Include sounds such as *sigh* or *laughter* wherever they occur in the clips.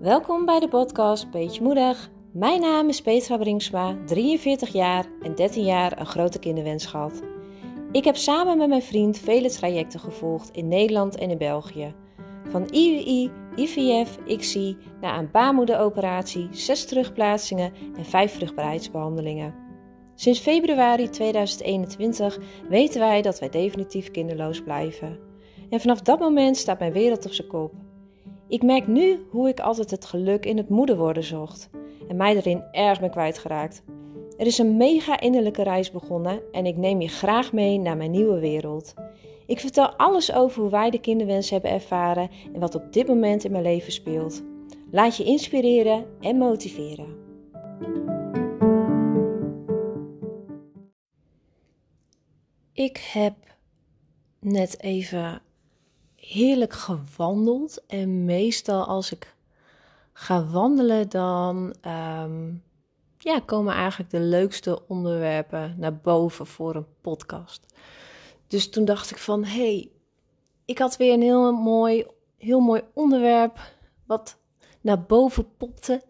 Welkom bij de podcast Beetje Moedig. Mijn naam is Petra Bringsma, 43 jaar en 13 jaar een grote kinderwens gehad. Ik heb samen met mijn vriend vele trajecten gevolgd in Nederland en in België. Van IUI, IVF, ICSI naar een baarmoederoperatie, 6 terugplaatsingen en 5 vruchtbaarheidsbehandelingen. Sinds februari 2021 weten wij dat wij definitief kinderloos blijven. En vanaf dat moment staat mijn wereld op zijn kop. Ik merk nu hoe ik altijd het geluk in het moeder worden zocht en mij erin erg ben kwijtgeraakt. Er is een mega innerlijke reis begonnen en ik neem je graag mee naar mijn nieuwe wereld. Ik vertel alles over hoe wij de kinderwens hebben ervaren en wat op dit moment in mijn leven speelt. Laat je inspireren en motiveren. Ik heb net even heerlijk gewandeld. En meestal als ik ga wandelen, dan ehm, ja, komen eigenlijk de leukste onderwerpen naar boven voor een podcast. Dus toen dacht ik van, hé, hey, ik had weer een heel mooi, heel mooi onderwerp wat naar boven popte.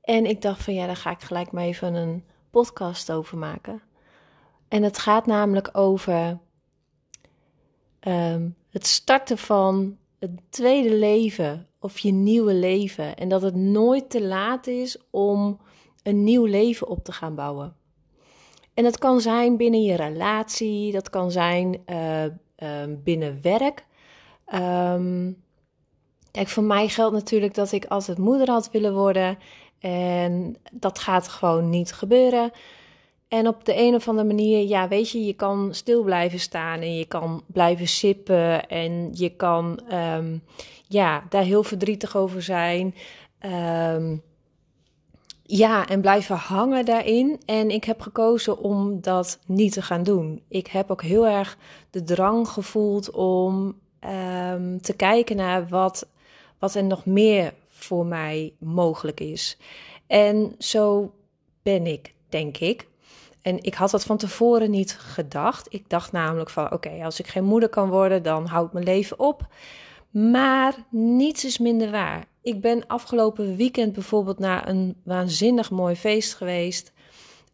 En ik dacht van, ja, daar ga ik gelijk maar even een podcast over maken. En het gaat namelijk over um, het starten van het tweede leven of je nieuwe leven. En dat het nooit te laat is om een nieuw leven op te gaan bouwen. En dat kan zijn binnen je relatie, dat kan zijn uh, uh, binnen werk. Um, kijk, voor mij geldt natuurlijk dat ik altijd moeder had willen worden. En dat gaat gewoon niet gebeuren. En op de een of andere manier, ja, weet je, je kan stil blijven staan en je kan blijven sippen en je kan, um, ja, daar heel verdrietig over zijn. Um, ja, en blijven hangen daarin. En ik heb gekozen om dat niet te gaan doen. Ik heb ook heel erg de drang gevoeld om um, te kijken naar wat, wat er nog meer voor mij mogelijk is. En zo ben ik, denk ik. En ik had dat van tevoren niet gedacht. Ik dacht namelijk van oké, als ik geen moeder kan worden, dan houdt mijn leven op. Maar niets is minder waar. Ik ben afgelopen weekend bijvoorbeeld naar een waanzinnig mooi feest geweest.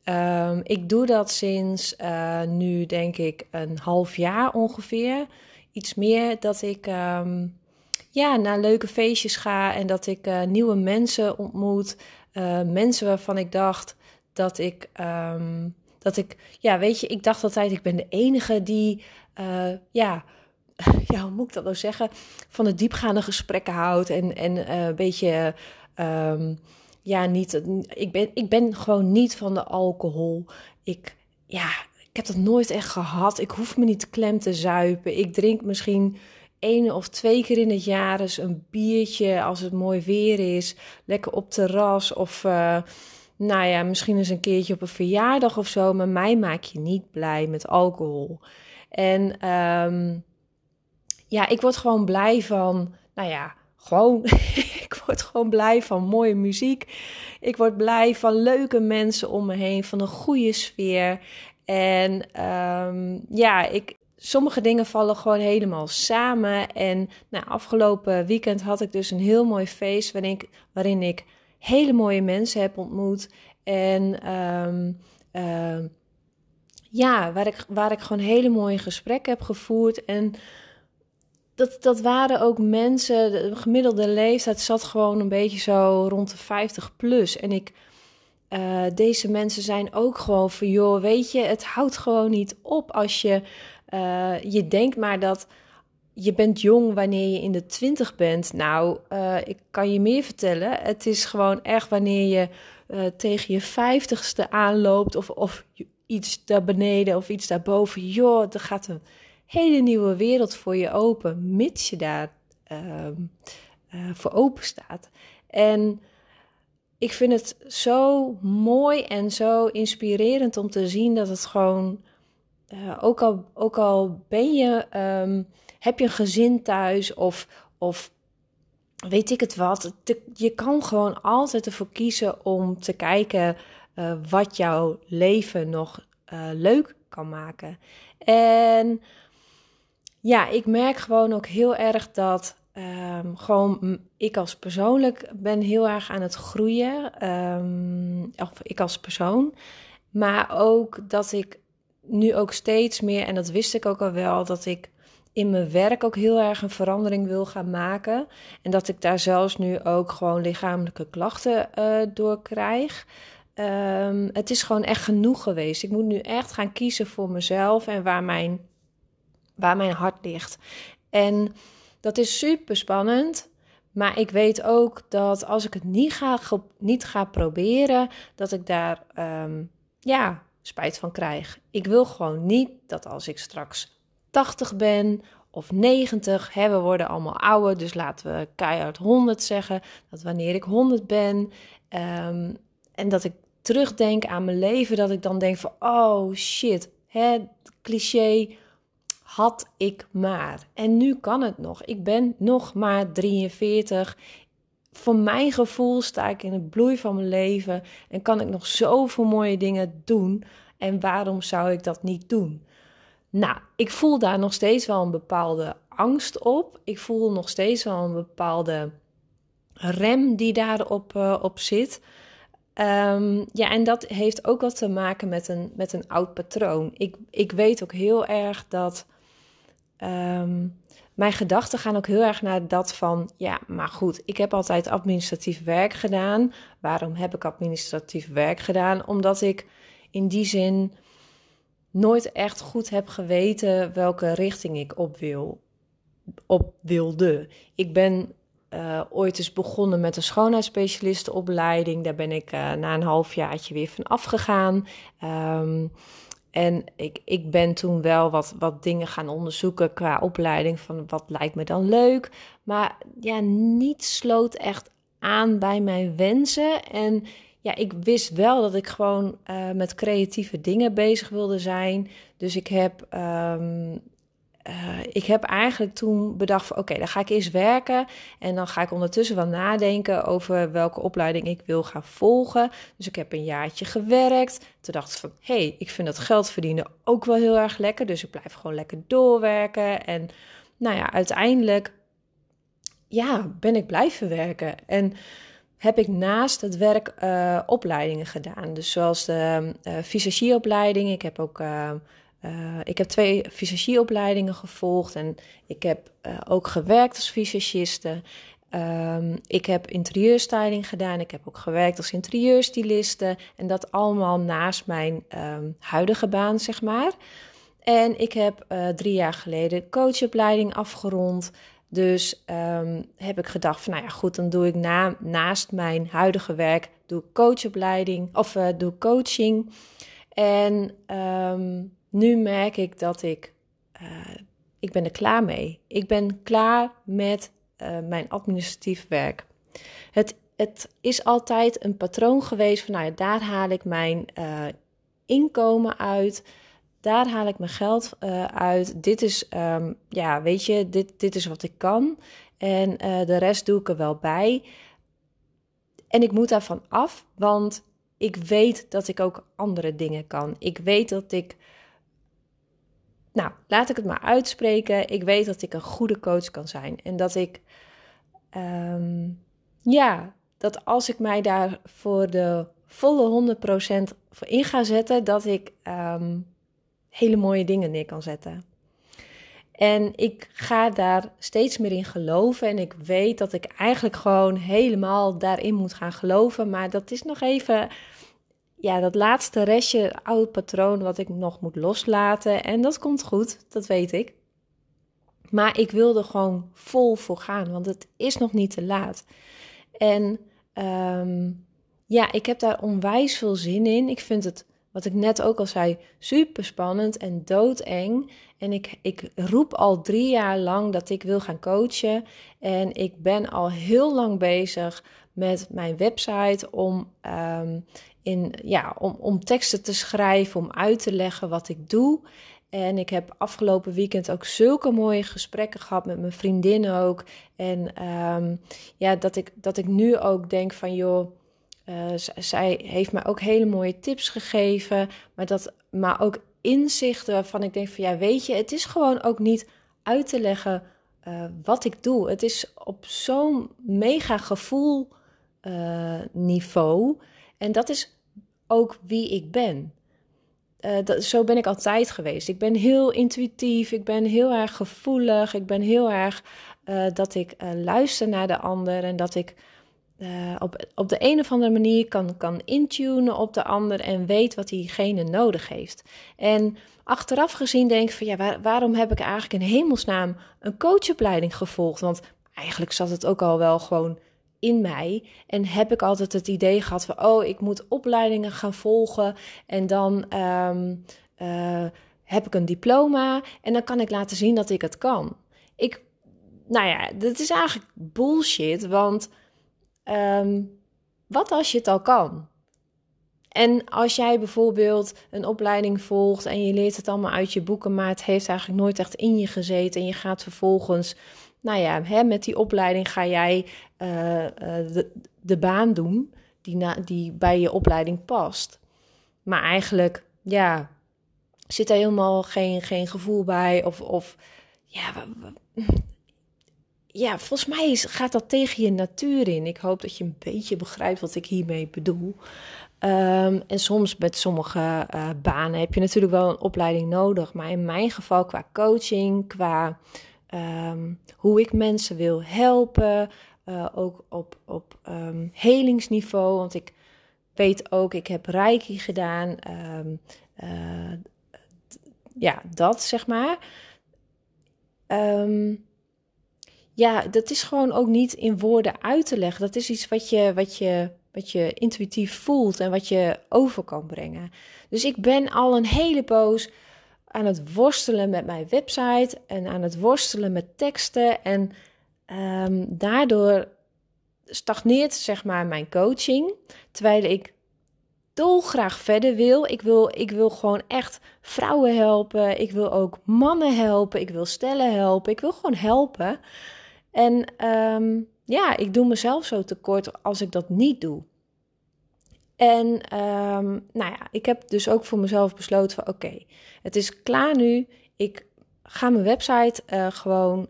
Um, ik doe dat sinds uh, nu, denk ik, een half jaar ongeveer. Iets meer dat ik um, ja, naar leuke feestjes ga en dat ik uh, nieuwe mensen ontmoet. Uh, mensen waarvan ik dacht dat ik um, dat ik, ja, weet je, ik dacht altijd, ik ben de enige die, uh, ja, *laughs* ja, hoe moet ik dat nou zeggen, van de diepgaande gesprekken houdt en, en uh, een beetje, um, ja, niet, ik ben, ik ben gewoon niet van de alcohol. Ik, ja, ik heb dat nooit echt gehad. Ik hoef me niet klem te zuipen. Ik drink misschien één of twee keer in het jaar eens een biertje als het mooi weer is. Lekker op terras of... Uh, nou ja, misschien eens een keertje op een verjaardag of zo, maar mij maak je niet blij met alcohol. En um, ja, ik word gewoon blij van, nou ja, gewoon, *laughs* ik word gewoon blij van mooie muziek. Ik word blij van leuke mensen om me heen, van een goede sfeer. En um, ja, ik, sommige dingen vallen gewoon helemaal samen. En nou, afgelopen weekend had ik dus een heel mooi feest waarin ik, waarin ik hele mooie mensen heb ontmoet. En um, uh, ja, waar ik, waar ik gewoon hele mooie gesprekken heb gevoerd. En dat, dat waren ook mensen, de gemiddelde leeftijd zat gewoon een beetje zo rond de 50 plus. En ik, uh, deze mensen zijn ook gewoon van, joh, weet je, het houdt gewoon niet op als je, uh, je denkt maar dat je bent jong wanneer je in de twintig bent. Nou, uh, ik kan je meer vertellen. Het is gewoon echt wanneer je uh, tegen je vijftigste aanloopt of, of iets daar beneden of iets daarboven. Joh, er gaat een hele nieuwe wereld voor je open, mits je daar uh, voor open staat. En ik vind het zo mooi en zo inspirerend om te zien dat het gewoon, ook, al, ook al ben je... Um, heb je een gezin thuis of, of weet ik het wat. je kan gewoon altijd ervoor kiezen om te kijken uh, wat jouw leven nog uh, leuk kan maken. En ja, ik merk gewoon ook heel erg dat ehm, gewoon ik als persoonlijk ben heel erg aan het groeien. Ehm, of ik als persoon. Maar ook dat ik nu ook steeds meer, en dat wist ik ook al wel, dat ik in mijn werk ook heel erg een verandering wil gaan maken. En dat ik daar zelfs nu ook gewoon lichamelijke klachten uh, door krijg. Ehm, het is gewoon echt genoeg geweest. Ik moet nu echt gaan kiezen voor mezelf en waar mijn, waar mijn hart ligt. En dat is super spannend. Maar ik weet ook dat als ik het niet ga, niet ga proberen, dat ik daar um, ja, spijt van krijg. Ik wil gewoon niet dat als ik straks 80 ben of 90, hè, we worden allemaal ouder, dus laten we keihard 100 zeggen, dat wanneer ik 100 ben um, en dat ik terugdenk aan mijn leven, dat ik dan denk van, oh shit, hè, cliché, had ik maar. En nu kan het nog. Ik ben nog maar 43. Voor mijn gevoel sta ik in het bloei van mijn leven en kan ik nog zoveel mooie dingen doen. En waarom zou ik dat niet doen? Nou, ik voel daar nog steeds wel een bepaalde angst op. Ik voel nog steeds wel een bepaalde rem die daarop uh, op zit. Um, ja, en dat heeft ook wat te maken met een, met een oud patroon. Ik, ik weet ook heel erg dat um, mijn gedachten gaan ook heel erg naar dat van, ja, maar goed, ik heb altijd administratief werk gedaan. Waarom heb ik administratief werk gedaan? Omdat ik in die zin nooit echt goed heb geweten welke richting ik op wil, op wilde. Ik ben uh, ooit eens begonnen met een schoonheidsspecialistenopleiding. Daar ben ik uh, na een halfjaartje weer van afgegaan. Um, en ik, ik ben toen wel wat, wat dingen gaan onderzoeken qua opleiding van wat lijkt me dan leuk. Maar ja, niet sloot echt aan bij mijn wensen. En ja, ik wist wel dat ik gewoon uh, met creatieve dingen bezig wilde zijn. Dus ik heb um, uh, ik heb eigenlijk toen bedacht van oké, dan ga ik eerst werken en dan ga ik ondertussen wel nadenken over welke opleiding ik wil gaan volgen. Dus ik heb een jaartje gewerkt. Toen dacht ik van hé, hey, ik vind dat geld verdienen ook wel heel erg lekker, dus ik blijf gewoon lekker doorwerken. En nou ja, uiteindelijk ja, ben ik blijven werken en heb ik naast het werk uh, opleidingen gedaan. Dus zoals de uh, visagieopleiding. Ik heb ook uh, ik heb twee visagieopleidingen gevolgd en ik heb uh, ook gewerkt als visagiste. Um, ik heb interieurstyling gedaan. Ik heb ook gewerkt als interieurstyliste. En dat allemaal naast mijn um, huidige baan, zeg maar. En ik heb uh, drie jaar geleden coachopleiding afgerond. Dus um, heb ik gedacht van, nou ja, goed, dan doe ik na, naast mijn huidige werk doe coachopleiding of doe coaching. En nu merk ik dat ik, uh, ik ben er klaar mee. Ik ben klaar met uh, mijn administratief werk. Het, het is altijd een patroon geweest van, nou ja, daar haal ik mijn uh, inkomen uit. Daar haal ik mijn geld uit. Dit is, um, ja, weet je, dit, dit is wat ik kan. En de rest doe ik er wel bij. En ik moet daarvan af, want ik weet dat ik ook andere dingen kan. Ik weet dat ik nou, laat ik het maar uitspreken. Ik weet dat ik een goede coach kan zijn. En dat ik, um, ja, dat als ik mij daar voor de volle 100% voor in ga zetten, dat ik um, hele mooie dingen neer kan zetten. En ik ga daar steeds meer in geloven. En ik weet dat ik eigenlijk gewoon helemaal daarin moet gaan geloven. Maar dat is nog even ja, dat laatste restje oud patroon wat ik nog moet loslaten. En dat komt goed, dat weet ik. Maar ik wil er gewoon vol voor gaan, want het is nog niet te laat. En um, ja, ik heb daar onwijs veel zin in. Ik vind het, wat ik net ook al zei, super spannend en doodeng. En ik, ik roep al drie jaar lang dat ik wil gaan coachen. En ik ben al heel lang bezig met mijn website om um, in, ja, om, om teksten te schrijven, om uit te leggen wat ik doe. En ik heb afgelopen weekend ook zulke mooie gesprekken gehad met mijn vriendinnen ook. En um, ja, dat ik, dat ik nu ook denk van joh, uh, zij heeft mij ook hele mooie tips gegeven. Maar, dat, maar ook inzichten waarvan ik denk van ja, weet je, het is gewoon ook niet uit te leggen eh, wat ik doe. Het is op zo'n mega gevoel uh, niveau. En dat is ook wie ik ben. Uh, dat, zo ben ik altijd geweest. Ik ben heel intuïtief, ik ben heel erg gevoelig, ik ben heel erg dat ik luister naar de ander en dat ik op, op de een of andere manier kan, kan intunen op de ander en weet wat diegene nodig heeft. En achteraf gezien denk ik van ja, waarom heb ik eigenlijk in hemelsnaam een coachopleiding gevolgd? Want eigenlijk zat het ook al wel gewoon in mij. En heb ik altijd het idee gehad van oh, ik moet opleidingen gaan volgen en dan ehm, eh, heb ik een diploma en dan kan ik laten zien dat ik het kan. Ik, nou ja, dat is eigenlijk bullshit, want ehm, wat als je het al kan? En als jij bijvoorbeeld een opleiding volgt en je leert het allemaal uit je boeken, maar het heeft eigenlijk nooit echt in je gezeten en je gaat vervolgens, nou ja, hè, met die opleiding ga jij uh, de, de, baan doen die, na, die bij je opleiding past. Maar eigenlijk, ja, zit er helemaal geen, geen gevoel bij of, of ja, ja, volgens mij gaat dat tegen je natuur in. Ik hoop dat je een beetje begrijpt wat ik hiermee bedoel. Ehm, en soms met sommige uh, banen heb je natuurlijk wel een opleiding nodig. Maar in mijn geval qua coaching, qua um, hoe ik mensen wil helpen, uh, ook op, op um, helingsniveau. Want ik weet ook, ik heb reiki gedaan. Uh, ja, dat zeg maar. ja, dat is gewoon ook niet in woorden uit te leggen. Dat is iets wat je, wat je wat je intuïtief voelt en wat je over kan brengen. Dus ik ben al een hele poos aan het worstelen met mijn website en aan het worstelen met teksten. En um, daardoor stagneert zeg maar mijn coaching. Terwijl ik dolgraag verder wil. Ik wil, ik wil gewoon echt vrouwen helpen. Ik wil ook mannen helpen. Ik wil stellen helpen. Ik wil gewoon helpen. En um, ja, ik doe mezelf zo tekort als ik dat niet doe. En um, nou ja, ik heb dus ook voor mezelf besloten van oké, het is klaar nu. Ik ga mijn website uh, gewoon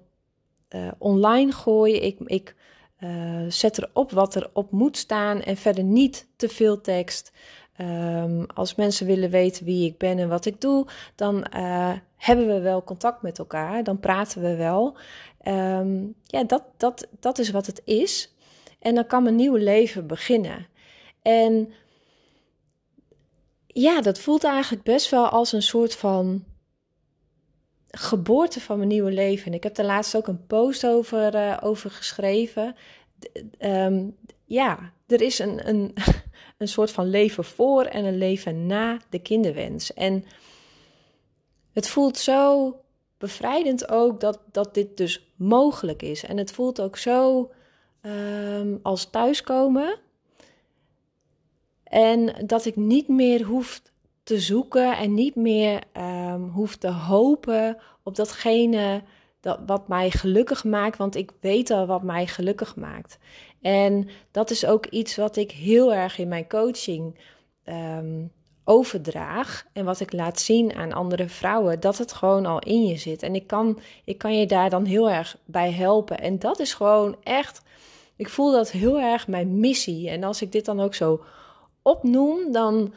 uh, online gooien. Ik, ik uh, zet erop wat er op moet staan en verder niet te veel tekst. Um, als mensen willen weten wie ik ben en wat ik doe, dan hebben we wel contact met elkaar. Dan praten we wel. Um, ja, dat, dat, dat is wat het is. En dan kan mijn nieuwe leven beginnen. En ja, dat voelt eigenlijk best wel als een soort van geboorte van mijn nieuwe leven. En ik heb er laatst ook een post over, uh, over geschreven. um, ja, er is een, een, *laughs* een soort van leven voor en een leven na de kinderwens. En het voelt zo bevrijdend ook dat, dat dit dus mogelijk is. En het voelt ook zo um, als thuiskomen. En dat ik niet meer hoef te zoeken en niet meer um, hoef te hopen op datgene dat, wat mij gelukkig maakt, want ik weet al wat mij gelukkig maakt. En dat is ook iets wat ik heel erg in mijn coaching um, overdraag en wat ik laat zien aan andere vrouwen, dat het gewoon al in je zit. En ik kan, ik kan je daar dan heel erg bij helpen. En dat is gewoon echt, ik voel dat heel erg mijn missie. En als ik dit dan ook zo opnoem, dan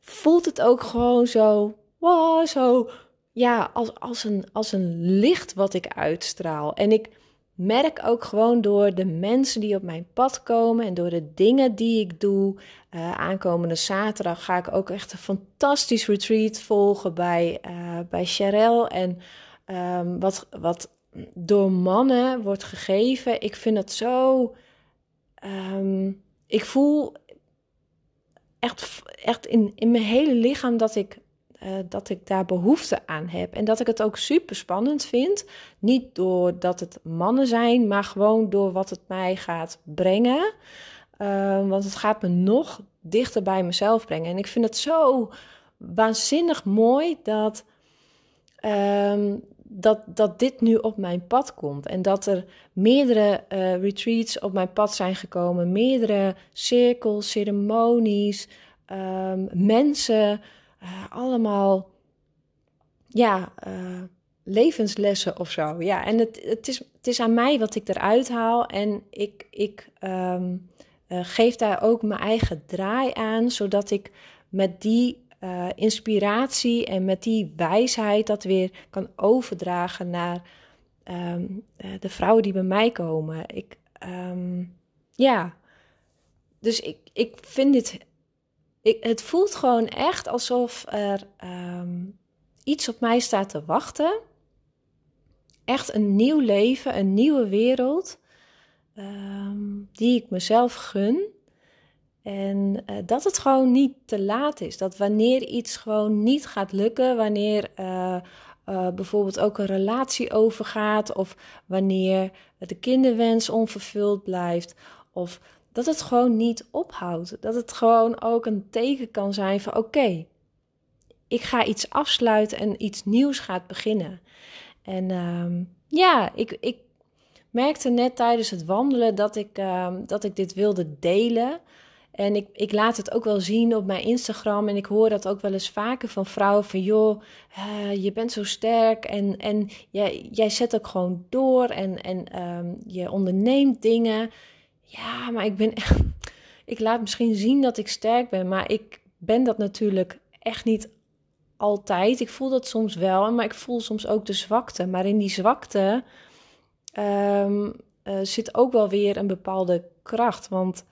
voelt het ook gewoon zo, wow, zo, ja, als, als, een, als een licht wat ik uitstraal. En ik merk ook gewoon door de mensen die op mijn pad komen en door de dingen die ik doe. Uh, aankomende zaterdag ga ik ook echt een fantastisch retreat volgen bij, uh, bij Charel. En um, wat, wat door mannen wordt gegeven, ik vind het zo. Um, ik voel echt, echt in, in mijn hele lichaam dat ik, uh, dat ik daar behoefte aan heb. En dat ik het ook super spannend vind. Niet doordat het mannen zijn, maar gewoon door wat het mij gaat brengen. Uh, want het gaat me nog dichter bij mezelf brengen. En ik vind het zo waanzinnig mooi dat. Um, dat, dat dit nu op mijn pad komt. En dat er meerdere uh, retreats op mijn pad zijn gekomen. Meerdere cirkels, ceremonies, um, mensen. Uh, allemaal ja, uh, levenslessen of zo. Ja, en het, het, is, het is aan mij wat ik eruit haal. En ik, ik ehm, eh, geef daar ook mijn eigen draai aan, zodat ik met die uh, inspiratie en met die wijsheid dat weer kan overdragen naar um, de vrouwen die bij mij komen. Ik, um, ja, dus ik, ik vind dit. Ik, het voelt gewoon echt alsof er um, iets op mij staat te wachten. Echt een nieuw leven, een nieuwe wereld. die ik mezelf gun. En uh, dat het gewoon niet te laat is. Dat wanneer iets gewoon niet gaat lukken, wanneer uh, uh, bijvoorbeeld ook een relatie overgaat, of wanneer de kinderwens onvervuld blijft, of dat het gewoon niet ophoudt. Dat het gewoon ook een teken kan zijn van oké, ik ga iets afsluiten en iets nieuws gaat beginnen. En um, ja, ik, ik merkte net tijdens het wandelen dat ik, um, dat ik dit wilde delen. En ik, ik laat het ook wel zien op mijn Instagram. En ik hoor dat ook wel eens vaker van vrouwen: van joh, uh, je bent zo sterk. En, en jij, jij zet ook gewoon door. En, en um, je onderneemt dingen. Ja, maar ik ben. *laughs* Ik laat misschien zien dat ik sterk ben. Maar ik ben dat natuurlijk echt niet altijd. Ik voel dat soms wel. Maar ik voel soms ook de zwakte. Maar in die zwakte um, uh, zit ook wel weer een bepaalde kracht. Want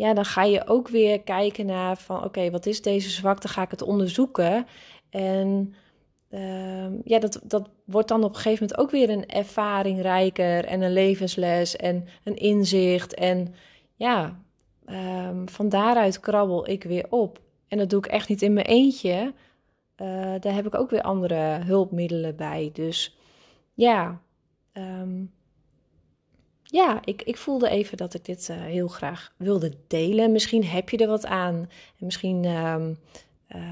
ja, dan ga je ook weer kijken naar van oké, wat is deze zwakte? Ga ik het onderzoeken? En uh, ja, dat, dat wordt dan op een gegeven moment ook weer een ervaring rijker en een levensles en een inzicht. En ja, um, van daaruit krabbel ik weer op. En dat doe ik echt niet in mijn eentje. Uh, daar heb ik ook weer andere hulpmiddelen bij. Dus ja, um, ja, ik, ik voelde even dat ik dit uh, heel graag wilde delen. Misschien heb je er wat aan. En misschien um, uh,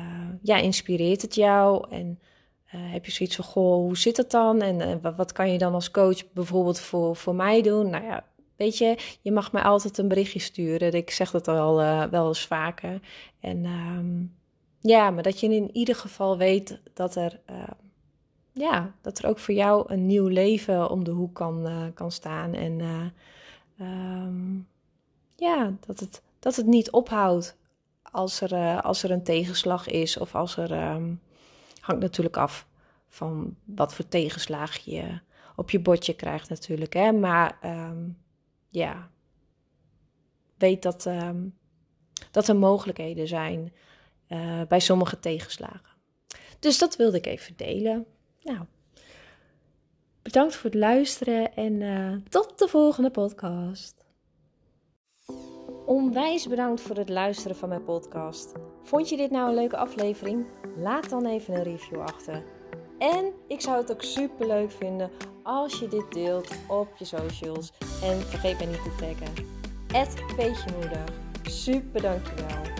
ja, inspireert het jou. En uh, heb je zoiets van, goh, hoe zit het dan? En wat, kan je dan als coach bijvoorbeeld voor, voor mij doen? Nou ja, weet je, je mag mij altijd een berichtje sturen. Ik zeg dat al wel eens vaker. En um, ja, maar dat je in ieder geval weet dat er ja, dat er ook voor jou een nieuw leven om de hoek kan, uh, kan staan. En uh, um, ja, dat het, dat het niet ophoudt als er, uh, als er een tegenslag is. Of als er. Um, hangt natuurlijk af van wat voor tegenslag je op je bordje krijgt, natuurlijk. Hè? Maar um, ja, weet dat, dat er mogelijkheden zijn bij sommige tegenslagen. Dus dat wilde ik even delen. Nou, bedankt voor het luisteren en uh, tot de volgende podcast. Onwijs bedankt voor het luisteren van mijn podcast. Vond je dit nou een leuke aflevering? Laat dan even een review achter. En ik zou het ook super leuk vinden als je dit deelt op je socials. En vergeet mij niet te taggen. Peetje Moeder. Super dankjewel.